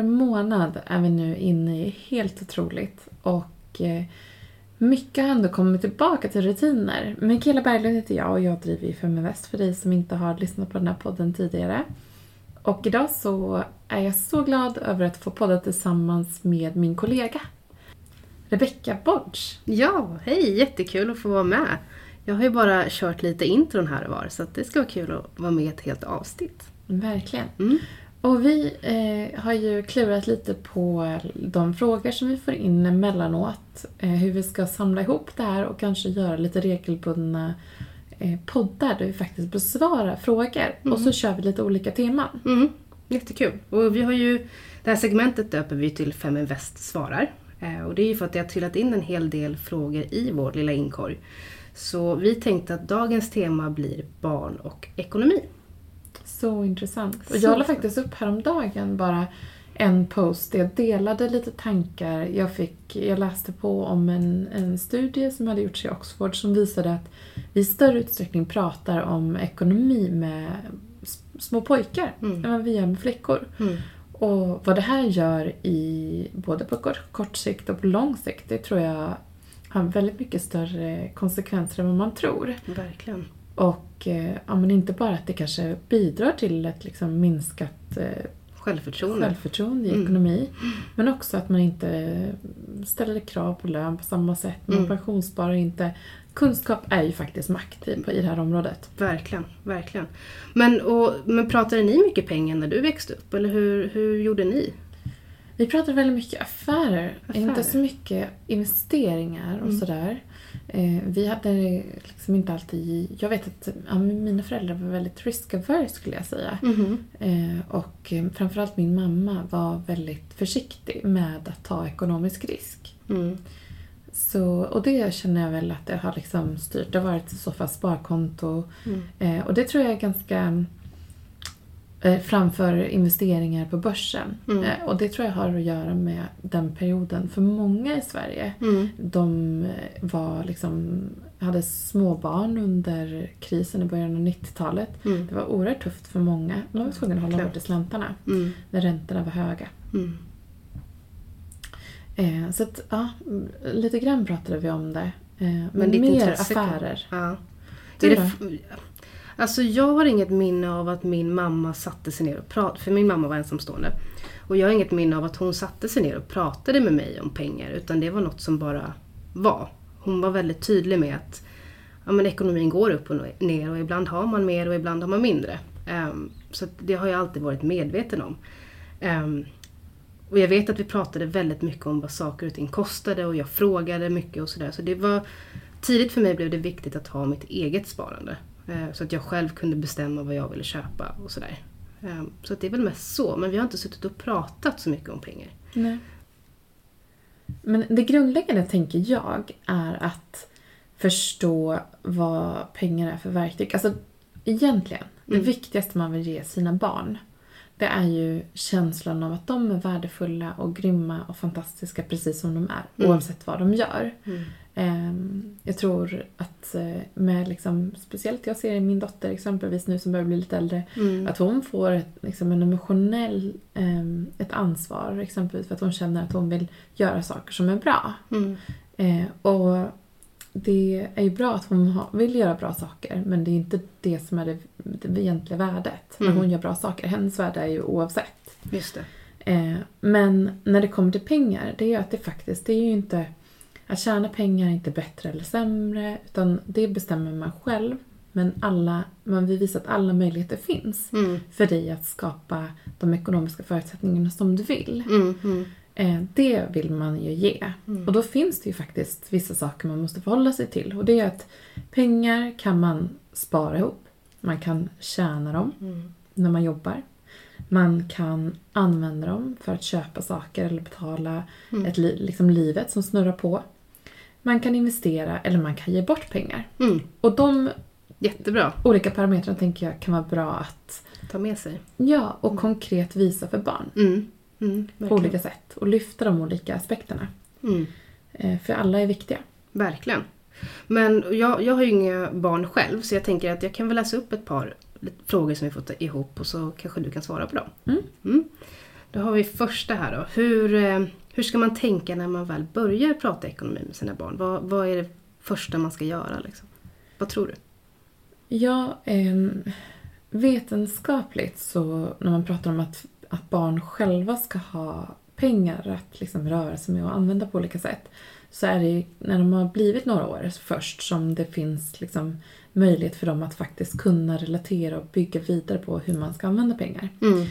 September månad är vi nu inne i. Helt otroligt. Och eh, mycket har ändå kommit tillbaka till rutiner. Mikaela Berglund heter jag och jag driver ju Feminvest för dig som inte har lyssnat på den här podden tidigare. Och idag så är jag så glad över att få podda tillsammans med min kollega Rebecca Bodge. Ja, hej! Jättekul att få vara med. Jag har ju bara kört lite intron här och var så det ska vara kul att vara med i ett helt avsnitt. Verkligen. Mm. Och vi eh, har ju klurat lite på de frågor som vi får in emellanåt. Eh, hur vi ska samla ihop det här och kanske göra lite regelbundna eh, poddar där vi faktiskt besvarar frågor. Och så kör vi lite olika teman. Mm. Jättekul. Och vi har ju, det här segmentet döper vi till Feminvest svarar. Eh, och det är ju för att det har trillat in en hel del frågor i vår lilla inkorg. Så vi tänkte att dagens tema blir barn och ekonomi. Så intressant. Och jag la faktiskt upp häromdagen bara en post där jag delade lite tankar. Jag, fick, jag läste på om en, en studie som hade gjorts i Oxford som visade att vi i större utsträckning pratar om ekonomi med små pojkar Mm. än vad vi gör med flickor. Mm. Och vad det här gör i både på kort, kort sikt och på lång sikt, det tror jag har väldigt mycket större konsekvenser än vad man tror. Verkligen. Och eh, ja, men inte bara att det kanske bidrar till ett liksom minskat eh, Självförtroende. självförtroende i Mm. ekonomi. Men också att man inte ställer krav på lön på samma sätt. Man Mm. pensionssparar inte. Kunskap är ju faktiskt makt i, på, i det här området. Verkligen, verkligen. Men, och, men pratade ni mycket pengar när du växte upp? Eller hur, hur gjorde ni? Vi pratar väldigt mycket affärer, Affärer. inte så mycket investeringar och Mm. sådär. Eh, vi hade liksom inte alltid... Jag vet att ja, mina föräldrar var väldigt risk-averse skulle jag säga. Eh, och eh, framförallt min mamma var väldigt försiktig med att ta ekonomisk risk. Mm. Så, och det känner jag väl att det har liksom styrt. Det har varit i så fall sparkonto. Mm. Och det tror jag är ganska framför investeringar på börsen. Mm. Eh, och det tror jag har att göra med den perioden. För många i Sverige, Mm. de eh, var liksom, hade småbarn under krisen i början av 90-talet. Mm. Det var oerhört tufft för många. De var tvungna att hålla Klart. bort i slantarna Mm. när räntorna var höga. Mm. Eh, så att, ja, lite grann pratade vi om det. Eh, men Men mer affärer. Ja. Du Är det, alltså jag har inget minne av att min mamma satte sig ner och pratade, för min mamma var ensamstående. Och jag har inget minne av att hon satte sig ner och pratade med mig om pengar, utan det var något som bara var. Hon var väldigt tydlig med att ja, men ekonomin går upp och ner och ibland har man mer och ibland har man mindre. Um, så det har jag alltid varit medveten om. Um, och jag vet att vi pratade väldigt mycket om vad saker och ting kostade och jag frågade mycket och sådär. Så det var Tidigt för mig blev det viktigt att ha mitt eget sparande. Eh, Så att jag själv kunde bestämma vad jag ville köpa och sådär. Eh, Så att det är väl mest så, men vi har inte suttit och pratat så mycket om pengar. Nej. Men det grundläggande tänker jag är att förstå vad pengar är för verktyg. Alltså egentligen, det Mm. viktigaste man vill ge sina barn det är ju känslan av att de är värdefulla och grymma och fantastiska precis som de är. Mm. Oavsett vad de gör. Ehm, Jag tror att eh, med liksom, speciellt jag ser i min dotter exempelvis nu som börjar bli lite äldre, Mm. att hon får ett, liksom en emotionell, ehm, ett ansvar exempelvis för att hon känner att hon vill göra saker som är bra. Mm. Eh, och det är ju bra att hon vill göra bra saker men det är inte det som är det, det egentliga värdet när Mm. hon gör bra saker. Hennes värde är ju oavsett. Just det. Men när det kommer till pengar, det är ju att det faktiskt, det är ju inte att tjäna pengar är inte bättre eller sämre utan det bestämmer man själv. Men alla, man vill visa att alla möjligheter finns Mm. för dig att skapa de ekonomiska förutsättningarna som du vill. Mm. Mm. Eh, det vill man ju ge. Mm. Och då finns det ju faktiskt vissa saker man måste förhålla sig till. Och det är att pengar kan man spara ihop. Man kan tjäna dem Mm. när man jobbar. Man kan använda dem för att köpa saker eller betala Mm. ett li- liksom livet som snurrar på. Man kan investera eller man kan ge bort pengar. Mm. Och de Jättebra. olika parametrarna tänker jag kan vara bra att Ta med sig. ja, och konkret visa för barn. Mm. Mm. På olika sätt. Och lyfta de olika aspekterna. Mm. Eh, För alla är viktiga. Verkligen. Men jag, jag har ju inga barn själv så jag tänker att jag kan väl läsa upp ett par frågor som vi fått ihop och så kanske du kan svara på dem. Mm. Då har vi första här då. Hur, eh, hur ska man tänka när man väl börjar prata ekonomi med sina barn? Vad, vad är det första man ska göra? Liksom? Vad tror du? Ja, eh, vetenskapligt så när man pratar om att, att barn själva ska ha pengar att liksom röra sig med och använda på olika sätt så är det ju när de har blivit några år först som det finns liksom möjlighet för dem att faktiskt kunna relatera och bygga vidare på hur man ska använda pengar. Mm.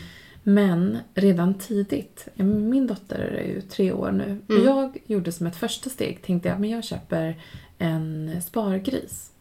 Men redan tidigt, min dotter är ju tre år nu, Mm. jag gjorde som ett första steg, tänkte jag men jag köper en spargris.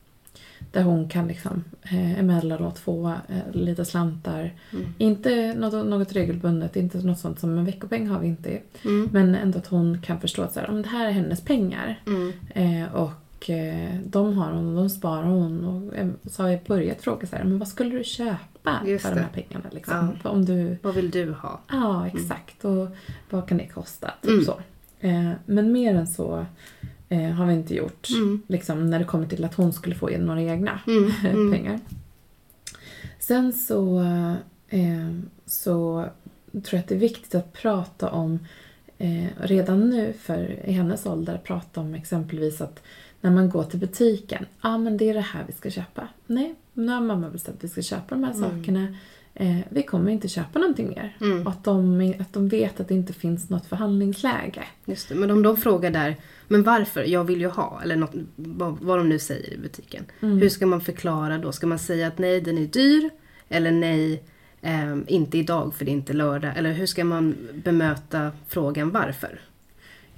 Där hon kan liksom eh, emellanåt få eh, lite slantar. Mm. Inte något, något regelbundet, inte något sånt som en veckopeng har vi inte. Mm. Men ändå att hon kan förstå att så här, om det här är hennes pengar. Mm. Eh, och eh, de har hon och de sparar hon. Och eh, så har jag börjat fråga så här, men vad skulle du köpa Just för det. de här pengarna? Liksom? Om du, Vad vill du ha? ja, exakt. Och vad kan det kosta? Typ Mm. så. Eh, men mer än så har vi inte gjort. Mm. Liksom, när det kommer till att hon skulle få in några egna Mm. Mm. pengar. Sen så, så tror jag att det är viktigt att prata om eh, redan nu för i hennes ålder prata om exempelvis att när man går till butiken, ja ah, men det är det här vi ska köpa. Nej, nu har mamma bestämt att vi ska köpa de här Mm. sakerna. Eh, vi kommer inte köpa någonting mer. Mm. Och att de, att de vet att det inte finns något förhandlingsläge. Just det. Men om de frågar där, men varför? Jag vill ju ha, eller något, vad, vad de nu säger i butiken. Mm. Hur ska man förklara då? Ska man säga att nej, den är dyr? Eller nej, ehm, inte idag för det är inte lördag? Eller hur ska man bemöta frågan varför?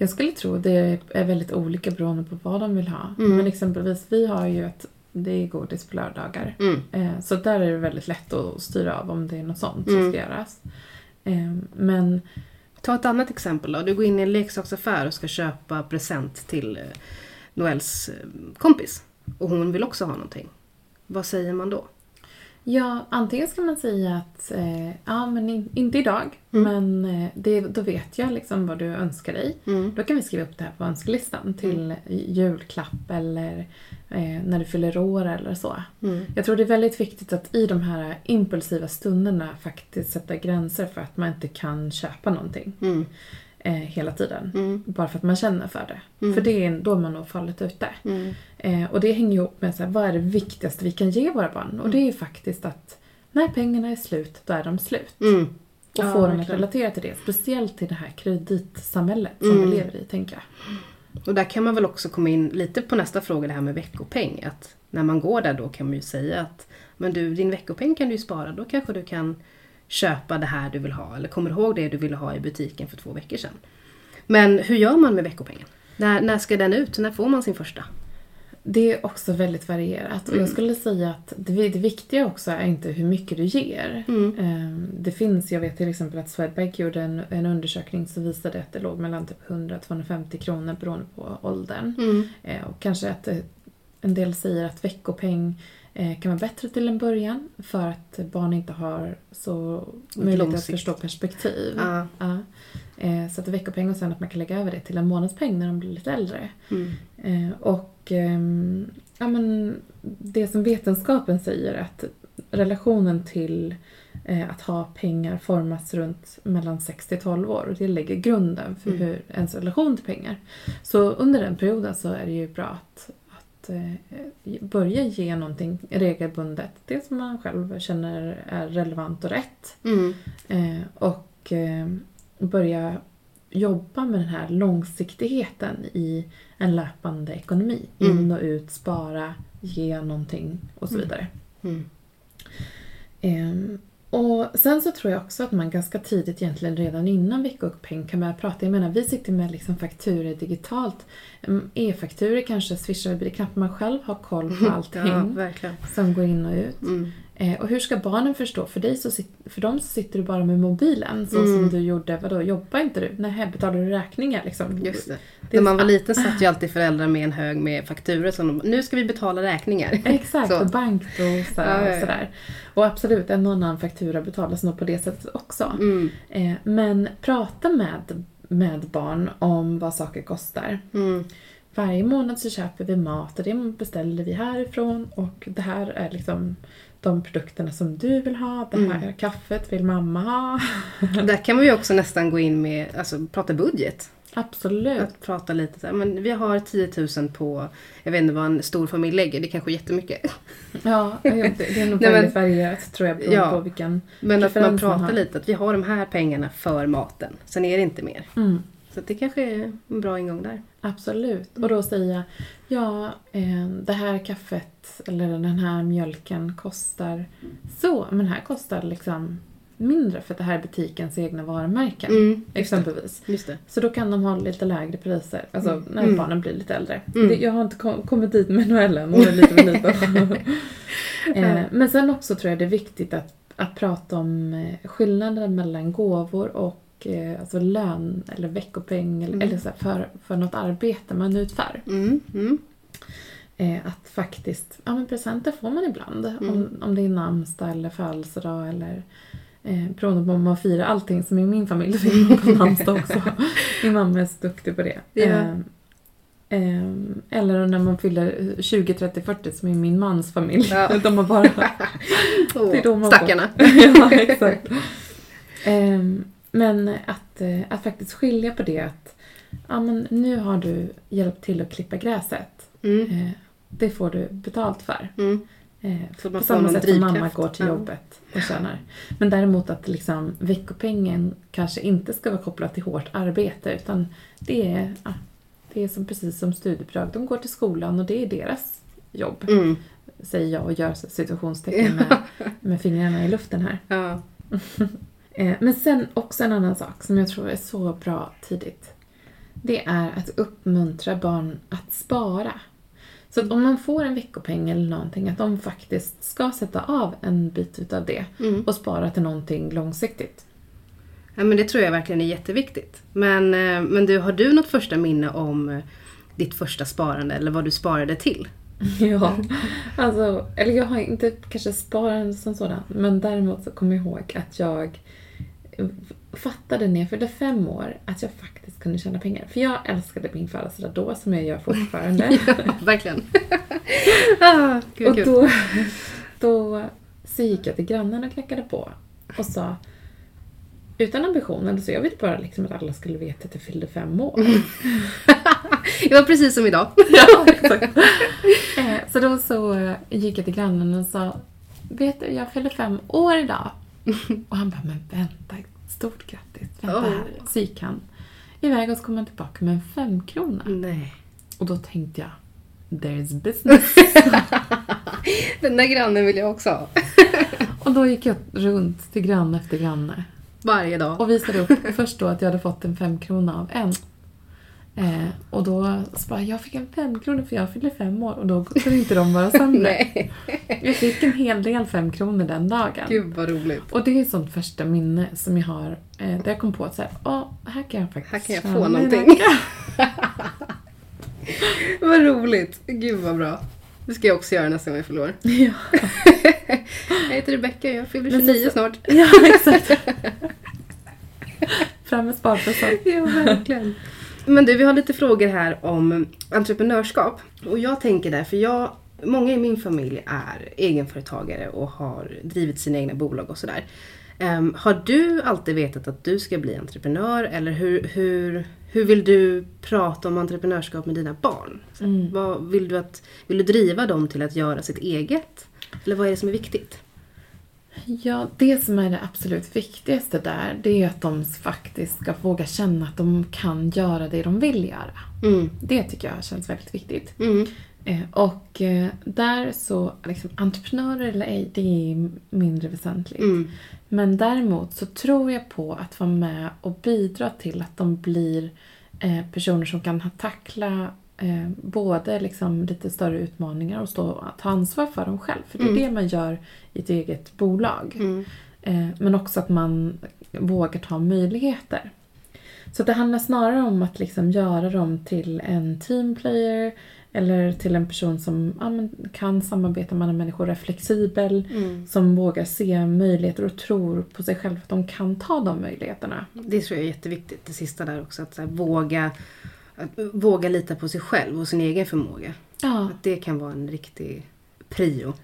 Jag skulle tro det är väldigt olika beroende på vad de vill ha. Mm. Men exempelvis vi har ju ett, det är godis på lördagar. Mm. Eh, så där är det väldigt lätt att styra av om det är något sånt som Mm. ska göras. Eh, men Ta ett annat exempel då. Du går in i en leksaksaffär och ska köpa present till eh, Noels eh, kompis. Och hon vill också ha någonting. Vad säger man då? Ja, antingen ska man säga att eh, ja men in, inte idag. Mm. Men eh, det, då vet jag liksom vad du önskar dig. Mm. Då kan vi skriva upp det här på önskelistan till julklapp eller eh, när du fyller år eller så. Mm. Jag tror det är väldigt viktigt att i de här impulsiva stunderna faktiskt sätta gränser för att man inte kan köpa någonting Mm. Eh, hela tiden. Mm. Bara för att man känner för det. Mm. För det är då man nog fallit ute. Mm. Eh, och det hänger ihop med så här, vad är det viktigaste vi kan ge våra barn? Och det är ju faktiskt att när pengarna är slut, då är de slut. Mm. Och Ja, få dem att relatera till det. Speciellt i det här kreditsamhället som Mm. vi lever i, tänker jag. Och där kan man väl också komma in lite på nästa fråga, det här med veckopeng. Att när man går där då kan man ju säga att men du, din veckopeng kan du ju spara, då kanske du kan köpa det här du vill ha. Eller kommer ihåg det du ville ha i butiken för två veckor sedan. Men hur gör man med veckopengen? När, när ska den ut? När får man sin första? Det är också väldigt varierat. Mm. jag skulle säga att det, det viktiga också är inte hur mycket du ger. Mm. Ehm, Det finns, jag vet till exempel att Swedbank gjorde en, en undersökning som visade att det låg mellan typ 100-250 kronor beroende på åldern. Mm. Eh, Och kanske att eh, en del säger att veckopeng kan vara bättre till en början för att barn inte har så möjlighet att förstå perspektiv. Ja. Ja. Eh, Så att veckopeng och sen att man kan lägga över det till en månadspeng när de blir lite äldre. Mm. Eh, Och ehm, ja, men det som vetenskapen säger att relationen till eh, att ha pengar formas runt mellan 6 till 12 år och det lägger grunden för Mm. hur ens relation till pengar. Så under den perioden så är det ju bra att, att eh, börja ge någonting regelbundet. Det som man själv känner är relevant och rätt. Mm. Eh, och eh, börja jobba med den här långsiktigheten i en löpande ekonomi. Mm. In och ut, spara, ge någonting och så Mm. vidare. Mm. Och sen så tror jag också att man ganska tidigt, egentligen redan innan veckopeng, kan börja prata. Jag menar, vi sitter med liksom fakturer digitalt. Mm, E-fakturer kanske swishar är knappt man själv har koll på allting Ja, som går in och ut. Mm. Eh, och hur ska barnen förstå? För, dig så sit- för dem så sitter du bara med mobilen, så Mm. som du gjorde. Vadå, jobbar inte du? Nej, betalar du räkningar liksom? Just det. Det När är man var liten satt ju alltid föräldrar med en hög med fakturor som de, nu ska vi betala räkningar. Exakt, Så. och bank och, så, Ja, ja, ja. och sådär. Och absolut, en och annan faktura betalas nog på det sättet också. Mm. Eh, men prata med, med barn om vad saker kostar. Mm. varje månad så köper vi mat och det beställer vi härifrån och det här är liksom de produkterna som du vill ha. Det här Mm. kaffet vill mamma ha. Där kan man ju också nästan gå in med, alltså prata budget. Absolut. Att prata lite så här, men vi har 10 000 på, jag vet inte vad en stor familj lägger, det är kanske är jättemycket. Ja, det det är nog väldigt varierat tror jag beroende Ja. på vilken... Men att man man pratar har. lite, att vi har de här pengarna för maten. Sen är det inte mer. Mm. Så det kanske är en bra ingång där. Absolut. Och då säga ja, eh, det här kaffet eller den här mjölken kostar så, men här kostar liksom mindre för att det här är butikens egna varumärken. Mm, det. Exempelvis. Just det. Så då kan de ha lite lägre priser, alltså Mm. när Mm. barnen blir lite äldre. Mm. Det, jag har inte kom, kommit dit med Noellen, hon är lite för liten. eh, men sen också tror jag det är viktigt att, att prata om eh, skillnaden mellan gåvor och eh, alltså lön eller veckopeng eller, Mm. eller så här, för, för något arbete man utför. Mm, mm. Eh, att faktiskt, ja men presenter får man ibland. Mm. Om, om det är namnsdag eller födelsedag eller eh, beroende på om man firar allting som i min familj, så firar man på namnsdag också. Min mamma är så duktig på det. Ja. Eh, eller när man fyller 20, 30, 40 som i min mans familj. Ja. De har bara... Åh, Det är då man Stackarna. ja, exakt. Ehm, men att, eh, att faktiskt skilja på det att ja, men nu har du hjälpt till att klippa gräset. Mm. Eh, det får du betalt för. Mm. Eh, Så på samma sätt som mamma går till jobbet och tjänar. Men däremot att liksom, veckopengen kanske inte ska vara kopplad till hårt arbete utan det är, ja, det är som, precis som studiebidrag. De går till skolan och det är deras jobb. Mm. Säger jag och gör situationstecken med, med fingrarna i luften här. Ja. Eh, Men sen också en annan sak som jag tror är så bra tidigt. Det är att uppmuntra barn att spara. Så att om man får en veckopeng eller någonting, att de faktiskt ska sätta av en bit utav det Mm. och spara till någonting långsiktigt. ja, men det tror jag verkligen är jätteviktigt. Men, eh, men du, har du något första minne om eh, ditt första sparande eller vad du sparade till? Ja, alltså, eller jag har inte kanske sparande som sådant, men däremot så kommer jag ihåg att jag fattade när jag fyllde fem år att jag faktiskt kunde tjäna pengar. För jag älskade min födelsedag då, som jag gör fortfarande. Ja, verkligen. ah, gud, och då, då så gick jag till grannen och knackade på och sa utan ambitionen, så jag ville bara liksom att alla skulle veta att jag fyllde fem år. det var precis som idag. ja, exakt. Eh, Så då så gick jag till grannen och sa Vet du, jag fyller fem år idag. Och han bara, men vänta, stort grattis. Vänta Oh. här. Så gick han iväg och så kom han tillbaka med en femkrona. Nej. Och då tänkte jag, there's business. Den där grannen vill jag också ha. och då gick jag runt till granne efter granne. Varje dag. Och visade upp först då att jag hade fått en femkrona av en. Eh, och då så bara, jag fick en femkrona för jag fyllde fem år och då kunde inte de vara sämre. Nej. Jag fick en hel del femkronor den dagen. Gud vad roligt. Och det är ett sånt första minne som jag har eh, där jag kom på att så här, Åh, här kan jag faktiskt Här kan jag få någonting." pengar." Vad roligt. Gud vad bra. Det ska jag också göra nästa gång jag fyller ja. Jag heter Rebecka jag fyller Men 29 så- snart. ja, exakt. Fram med sparpresent. Ja, verkligen. Men du, vi har lite frågor här om entreprenörskap. Och jag tänker där, för jag, många i min familj är egenföretagare och har drivit sina egna bolag och sådär. Ehm, har du alltid vetat att du ska bli entreprenör eller hur, hur, hur vill du prata om entreprenörskap med dina barn? Mm. Vad, vill, du att, vill du driva dem till att göra sitt eget? Eller vad är det som är viktigt? Ja, det som är det absolut viktigaste där, det är att de faktiskt ska våga känna att de kan göra det de vill göra. Mm. Det tycker jag känns väldigt viktigt. Mm. Eh, och eh, där så, liksom, entreprenörer eller ej, det är mindre väsentligt. Mm. Men däremot så tror jag på att vara med och bidra till att de blir eh, personer som kan ha- tackla eh, både liksom lite större utmaningar och stå och ta ansvar för dem själv. För det är Mm. det man gör i ett eget bolag. Mm. Eh, men också att man vågar ta möjligheter. Så det handlar snarare om att liksom göra dem till en teamplayer eller till en person som ja, kan samarbeta med andra människor, är flexibel, Mm. som vågar se möjligheter och tror på sig själv att de kan ta de möjligheterna. Det tror jag är jätteviktigt, det sista där också. Att här, våga våga lita på sig själv och sin egen förmåga. Ja, Att det kan vara en riktig prio.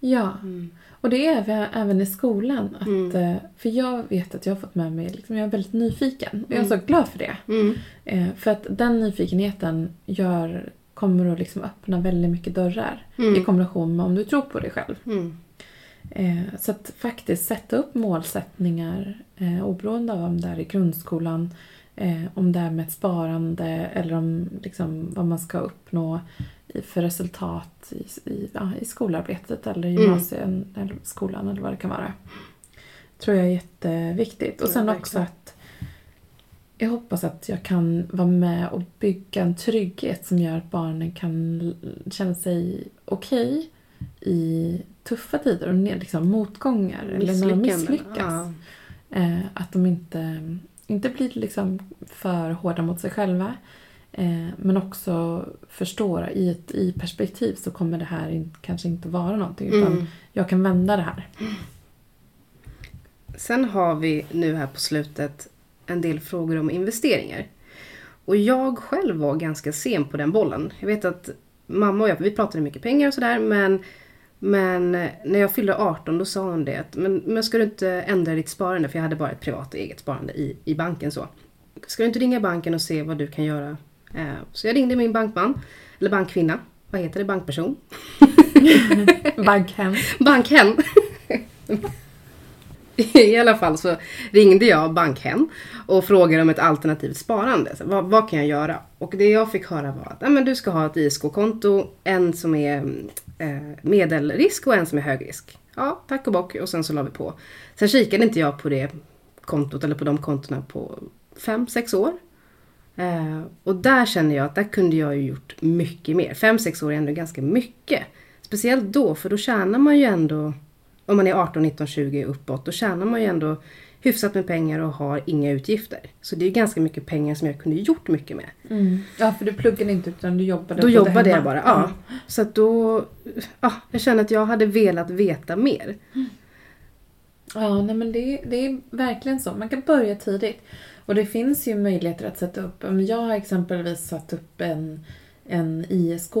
ja. Mm. Och det är även- även i skolan. Att, Mm. eh, För jag vet att jag har fått med mig, liksom, jag är väldigt nyfiken. Och jag är så glad för det. Mm. Eh, För att den nyfikenheten gör, kommer att liksom öppna väldigt mycket dörrar. Mm. I kombination med om du tror på dig själv. Mm. Eh, Så att faktiskt sätta upp målsättningar eh, oberoende av om det är i grundskolan, eh, om det är med ett sparande eller om liksom, vad man ska uppnå i, för resultat i, i, ja, i skolarbetet eller i Mm. eller skolan eller vad det kan vara. tror jag är jätteviktigt. Och Ja, sen verkligen. också att jag hoppas att jag kan vara med och bygga en trygghet som gör att barnen kan känna sig okej i tuffa tider och liksom motgångar eller när de misslyckas. Ja. Eh, att de inte, inte blir liksom för hårda mot sig själva. Eh, men också förstår i ett i perspektiv så kommer det här in, kanske inte vara någonting. Utan Mm. jag kan vända det här. Sen har vi nu här på slutet en del frågor om investeringar. Och jag själv var ganska sen på den bollen. Jag vet att mamma och jag, vi pratade mycket pengar och sådär men men när jag fyllde 18 då sa hon det att men, men ska du inte ändra ditt sparande för jag hade bara ett privat och eget sparande i, i banken så. Ska du inte ringa banken och se vad du kan göra? Eh, så jag ringde min bankman, eller bankkvinna, vad heter det, bankperson? Bankhem. Bankhen. I alla fall så ringde jag Bankhen och frågade om ett alternativt sparande. Så vad, vad kan jag göra? Och det jag fick höra var att "Ja, men du ska ha ett ISK-konto, en som är eh, Eh, medelrisk och en som är högrisk. Ja, tack och bock och sen så la vi på. Sen kikade inte jag på det kontot eller på de kontona på fem sex år. Eh, och där känner jag att där kunde jag ju gjort mycket mer. Fem sex år är ändå ganska mycket. Speciellt då, för då tjänar man ju ändå, om man är 18, 19, 20 uppåt, då tjänar man ju ändå hyfsat med pengar och har inga utgifter. Så det är ganska mycket pengar som jag kunde gjort mycket med. Mm. Ja, för du pluggade inte utan du jobbade Då jobbade hemma. jag bara, ja. Så att då, ja, jag känner att jag hade velat veta mer. Ja, nej men det, det är verkligen så. Man kan börja tidigt. Och det finns ju möjligheter att sätta upp. Jag har exempelvis satt upp en, en ISK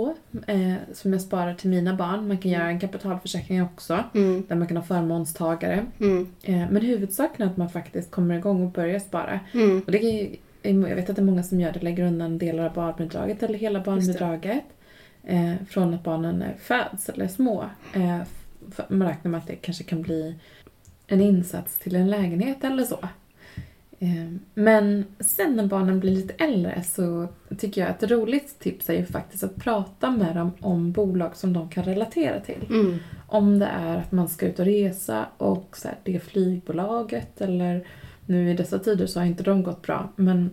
eh, som jag sparar till mina barn. Man kan göra en kapitalförsäkring också. Mm, Där man kan ha förmånstagare. mm, Eh, men huvudsaken är att man faktiskt kommer igång och börjar spara. mm, Och det är, jag vet att det är många som gör det, lägger undan delar av barnbidraget eller hela barnbidraget. Eh, från att barnen är föds eller är små. Eh, man räknar med att det kanske kan bli en insats till en lägenhet eller så. Eh, men sen när barnen blir lite äldre så tycker jag att ett roligt tips är ju faktiskt att prata med dem om bolag som de kan relatera till. mm, Om det är att man ska ut och resa och så här, det flygbolaget eller nu i dessa tider så har inte de gått bra. Men,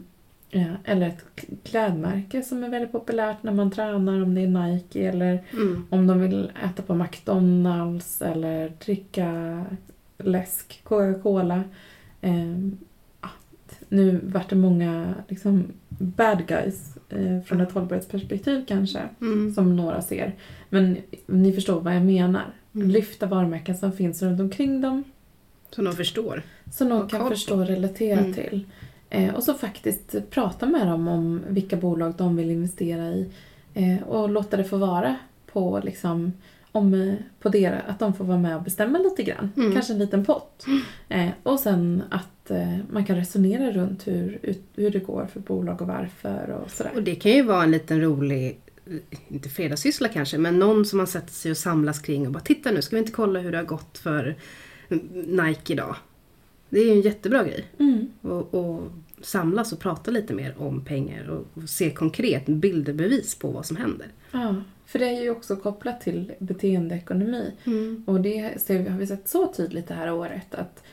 eh, eller ett klädmärke som är väldigt populärt när man tränar, om det är Nike eller mm, om de vill äta på McDonalds eller dricka läsk, Coca-Cola. Nu vart det många liksom, bad guys eh, från ett hållbarhetsperspektiv kanske mm. som några ser. Men ni förstår vad jag menar. Mm. Lyfta varumärken som finns runt omkring dem Så de förstår. som Och kan förstå och relatera Mm. till. Eh, och så faktiskt prata med dem om vilka bolag de vill investera i. Eh, och låta det få vara på liksom om, eh, på deras, att de får vara med och bestämma lite grann. Mm. Kanske en liten pott. Eh, och sen att eh, man kan resonera runt hur, hur det går för bolag och varför och sådär. Och det kan ju vara en liten rolig, inte fredagssyssla kanske, men någon som man sätter sig och samlas kring och bara titta nu ska vi inte kolla hur det har gått för Nike idag. Det är ju en jättebra grej. Mm. Och, och samlas och prata lite mer om pengar och, och se konkret bilderbevis på vad som händer. Ja, för det är ju också kopplat till beteendeekonomi. Och det ser har vi sett så tydligt det här året att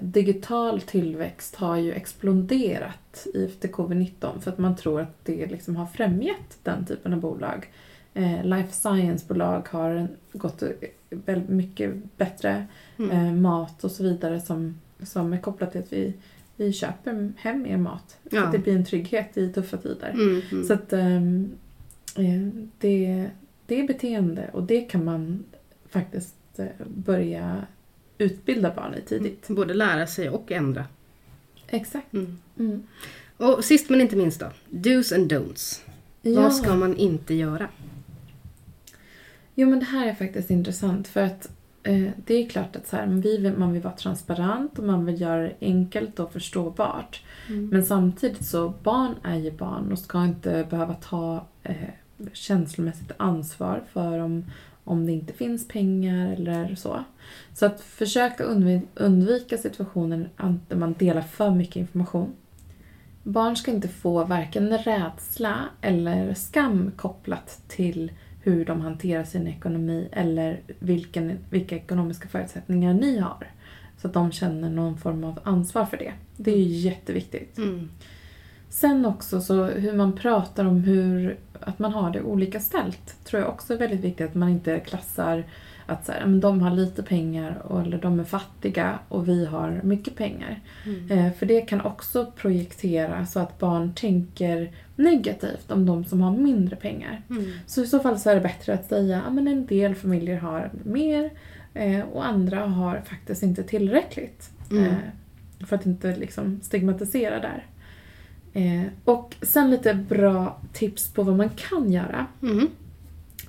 digital tillväxt har ju exploderat efter covid-19 för att man tror att det liksom har främjat den typen av bolag. Eh, life science-bolag har gått väldigt mycket bättre Mm. eh, mat och så vidare som, som är kopplat till att vi, vi köper hem mer mat. Ja. att det blir en trygghet i tuffa tider. Mm, mm. Så att ehm, eh, det, det är beteende och det kan man faktiskt eh, börja utbilda barn i tidigt. Både lära sig och ändra. Exakt. Mm. Mm. Och sist men inte minst då. Do's and don'ts. Vad ska man inte göra? Jo men det här är faktiskt intressant för att eh, det är klart att så här, vi vill, man vill vara transparent och man vill göra det enkelt och förståbart. Mm. Men samtidigt så, barn är ju barn och ska inte behöva ta eh, känslomässigt ansvar för om, om det inte finns pengar eller så. Så att försöka undvika, situationer där man delar för mycket information. Barn ska inte få varken rädsla eller skam kopplat till hur de hanterar sin ekonomi eller vilken, vilka ekonomiska förutsättningar ni har. Så att de känner någon form av ansvar för det. Det är ju jätteviktigt. Mm. Sen också så hur man pratar om hur att man har det olika ställt tror jag också är väldigt viktigt. Att man inte klassar att så här, de har lite pengar och, eller de är fattiga och vi har mycket pengar. Mm. Eh, för det kan också projektera så att barn tänker negativt om de som har mindre pengar. Mm. Så i så fall så är det bättre att säga att en del familjer har mer eh, och andra har faktiskt inte tillräckligt. Mm. Eh, för att inte liksom stigmatisera där. Eh, och sen lite bra tips på vad man kan göra. Mm.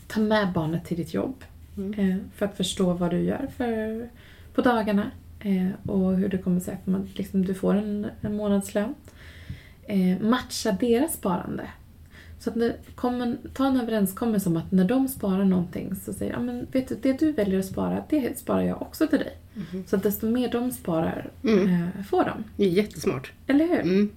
Ta med barnet till ditt jobb. Mm. Eh, för att förstå vad du gör för, på dagarna. Eh, och hur det kommer sig att man, liksom, du får en, en månadslön. Matcha deras sparande. Så att kommer, ta en överenskommelse om att när de sparar någonting så säger jag, men vet du, det du väljer att spara, det sparar jag också till dig. Mhm. Så att desto mer de sparar Mm. får de. Det är jättesmart. Eller hur?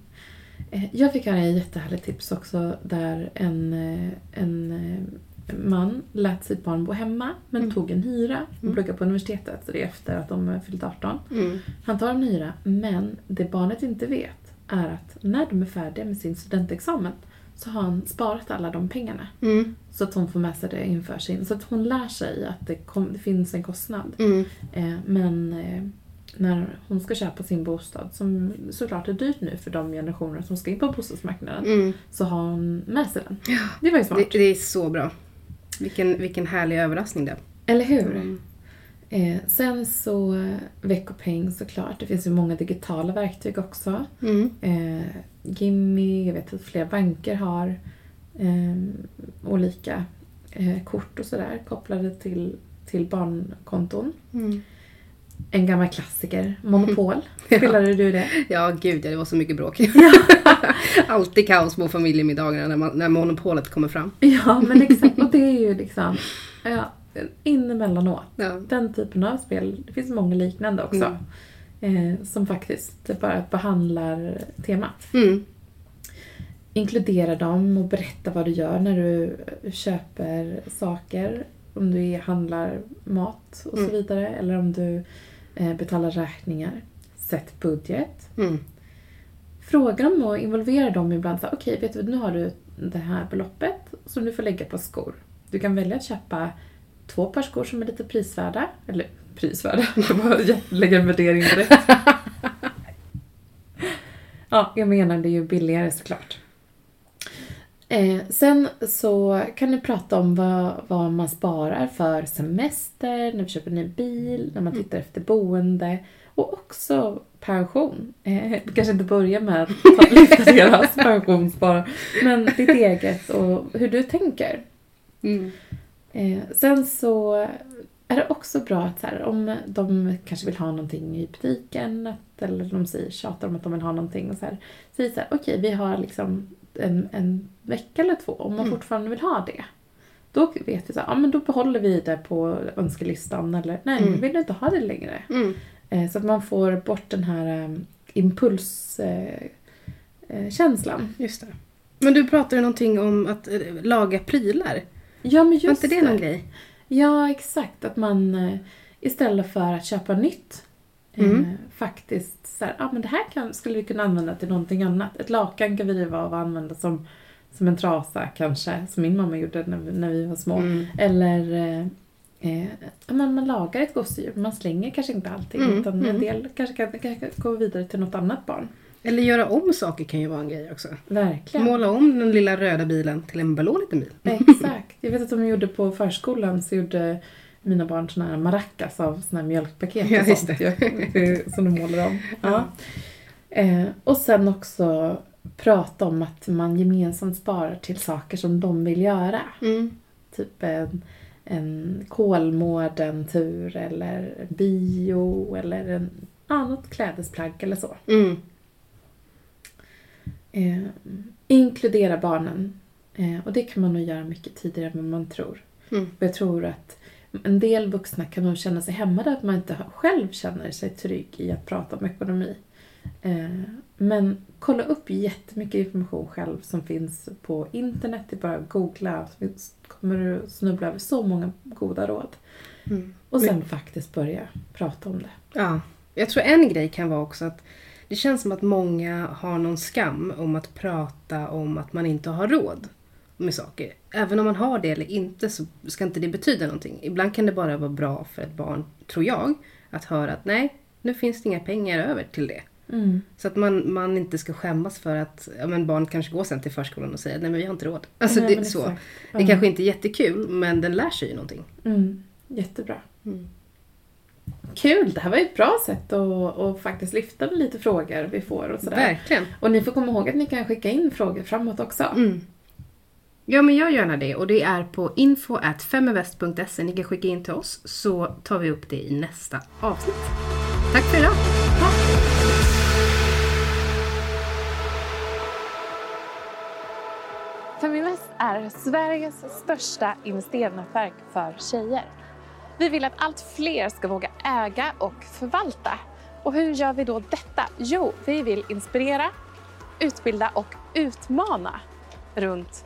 Eh, Jag fick höra ett jättehärligt tips också där en, eh, en eh, man lät sitt barn bo hemma men Mm. tog en hyra och Mm. pluggade på universitetet. Så det är efter att de fyllt 18. Mm. Han tar en hyra men det barnet inte vet är att när de är färdiga med sin studentexamen så har han sparat alla de pengarna. Mm. Så att hon får med sig det inför sin... Så att hon lär sig att det, kom, det finns en kostnad. Mm. Eh, men eh, när hon ska köpa sin bostad, som såklart är dyrt nu för de generationer som ska in på bostadsmarknaden, Mm. så har hon med sig den. Det var ju smart. Det, det är så bra. Vilken, vilken härlig överraskning det. Eller hur? Mm. Eh, sen så eh, veckopeng såklart. Det finns ju många digitala verktyg också. Mm. Eh, Gimmi, jag vet att fler banker har eh, olika eh, kort och sådär kopplade till, till barnkonton. Mm. En gammal klassiker, Monopol. Ja. Spelade du det? Ja, gud ja, det var så mycket bråk. Alltid kaos på familjemiddagarna när, man, när monopolet kommer fram. Ja, men exakt. Och det är ju liksom ja, in emellanåt. Ja. Den typen av spel. Det finns många liknande också. Eh, som faktiskt bara behandlar temat. Mm. Inkludera dem och berätta vad du gör när du köper saker. Om du är- handlar mat och så Mm. vidare. Eller om du eh, betalar räkningar. Sätt budget. Mm. Fråga dem och involvera dem ibland. Okej, vet du nu har du det här beloppet som du får lägga på skor. Du kan välja att köpa två par skor som är lite prisvärda. Eller prisvärda, jag bara lägger en värdering direkt. ja, jag menar det är ju billigare såklart. Eh, sen så kan du prata om vad, vad man sparar för semester, när vi köper en ny bil, när man tittar efter boende och också pension. Eh, kanske inte börjar med att ta- lyfta deras pensionsspar, men ditt eget och hur du tänker. Mm. Eh, sen så är det också bra att så här, om de kanske vill ha någonting i butiken eller de säger, tjatar om att de vill ha någonting och så här, säg så här, okej vi har liksom en, en vecka eller två om man Mm. fortfarande vill ha det. Då vet vi så här, ja men då behåller vi det på önskelistan eller nej Mm. nu vill du inte ha det längre. Mm. Eh, så att man får bort den här um, impulskänslan. Eh, känslan. Just det. Men du pratade någonting om att eh, laga prylar. ja men just Var inte det någon grej? Ja, exakt. Att man eh, istället för att köpa nytt eh, Mm. faktiskt så här, ah, men det här kan, skulle vi kunna använda till någonting annat. Ett lakan kan vi riva av och använda som, som en trasa kanske, som min mamma gjorde när vi, när vi var små. Mm. Eller eh, eh, man, man lagar ett gosedjur, man slänger kanske inte allting Mm, utan mm. en del kanske kan, kanske gå vidare till något annat barn. Eller göra om saker kan ju vara en grej också. Verkligen. Måla om den lilla röda bilen till en blå liten bil. Exakt. Jag vet att de gjorde på förskolan så gjorde mina barn såna här maracas av såna här mjölkpaket Ja, och just sånt. Ja, det- som de målar om. Ja. Ja. Eh, och sen också prata om att man gemensamt sparar till saker som de vill göra. Mm. Typ en, en Kolmården-tur eller bio eller en, ja, något klädesplagg eller så. Mm. Eh, inkludera barnen. Eh, och det kan man nog göra mycket tidigare än man tror. Mm. Jag tror att en del vuxna kan nog känna sig hämmade att man inte själv känner sig trygg i att prata om ekonomi. Eh, men kolla upp jättemycket information själv som finns på internet. Det är bara att googla så kommer du snubbla över så många goda råd. Mm. Och sen faktiskt börja prata om det. Ja. Jag tror en grej kan vara också att det känns som att många har någon skam om att prata om att man inte har råd med saker. Även om man har det eller inte så ska inte det betyda någonting. Ibland kan det bara vara bra för ett barn, tror jag, att höra att nej, nu finns det inga pengar över till det. Mm. Så att man, man inte ska skämmas för att ja, men barn kanske går sen till förskolan och säger nej men vi har inte råd. Alltså Nej, det, så. exakt. det kanske inte är jättekul men den lär sig ju någonting. Mm. Jättebra. Mm. Kul! Det här var ju ett bra sätt att, att faktiskt lyfta lite frågor vi får och sådär. Verkligen. Och ni får komma ihåg att ni kan skicka in frågor framåt också. Mm. Ja men gör gärna det och det är på info.feminvest.se. Ni kan skicka in till oss så tar vi upp det i nästa avsnitt. Tack för idag! Feminvest är Sveriges största investeringsnätverk för tjejer. Vi vill att allt fler ska våga äga och förvalta. Och hur gör vi då detta? Jo, vi vill inspirera, utbilda och utmana runt